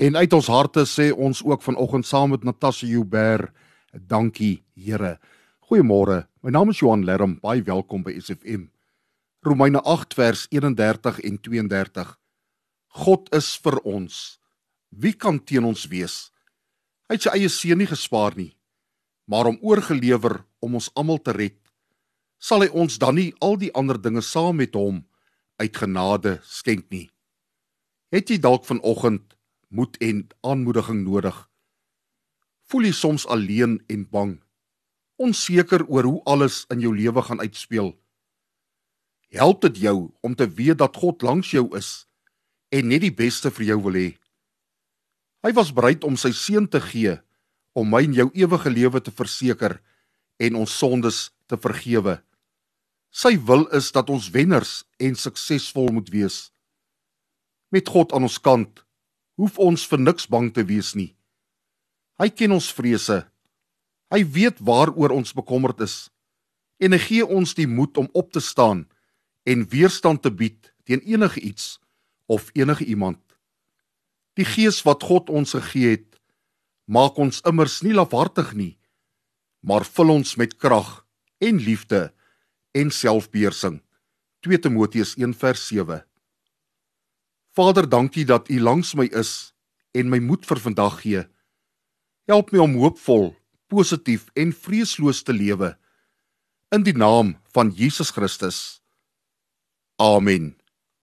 En uit ons harte sê ons ook vanoggend saam met Natasha Joubert, dankie Here. Goeiemôre. My naam is Johan Lerm. Baie welkom by SFM. Romeine 8 vers 31 en 32. God is vir ons. Wie kan teen ons wees? Hy het sy eie seun nie gespaar nie, maar hom oorgelewer om ons almal te red. Sal hy ons dan nie al die ander dinge saam met hom uit genade skenk nie? Het jy dalk vanoggend moed en aanmoediging nodig? Voel jy soms alleen en bang? Onseker oor hoe alles in jou lewe gaan uitspeel? Help dit jou om te weet dat God langs jou is en net die beste vir jou wil hê? Hy was bereid om sy seun te gee om my en jou ewige lewe te verseker en ons sondes te vergewe. Sy wil is dat ons wenners en suksesvol moet wees. Met God aan ons kant, hoef ons vir niks bang te wees nie. Hy ken ons vrese. Hy weet waaroor ons bekommerd is en hy gee ons die moed om op te staan en weerstand te bied teen enige iets of enige iemand. Die gees wat God ons gegee het, maak ons immers nie lafhartig nie, maar vul ons met krag en liefde en selfbeheersing. 2 Timoteus 1:7 Vader, dankie dat U langs my is en my moed vir vandag gee. Help my om hoopvol, positief en vreesloos te lewe in die naam van Jesus Christus. Amen.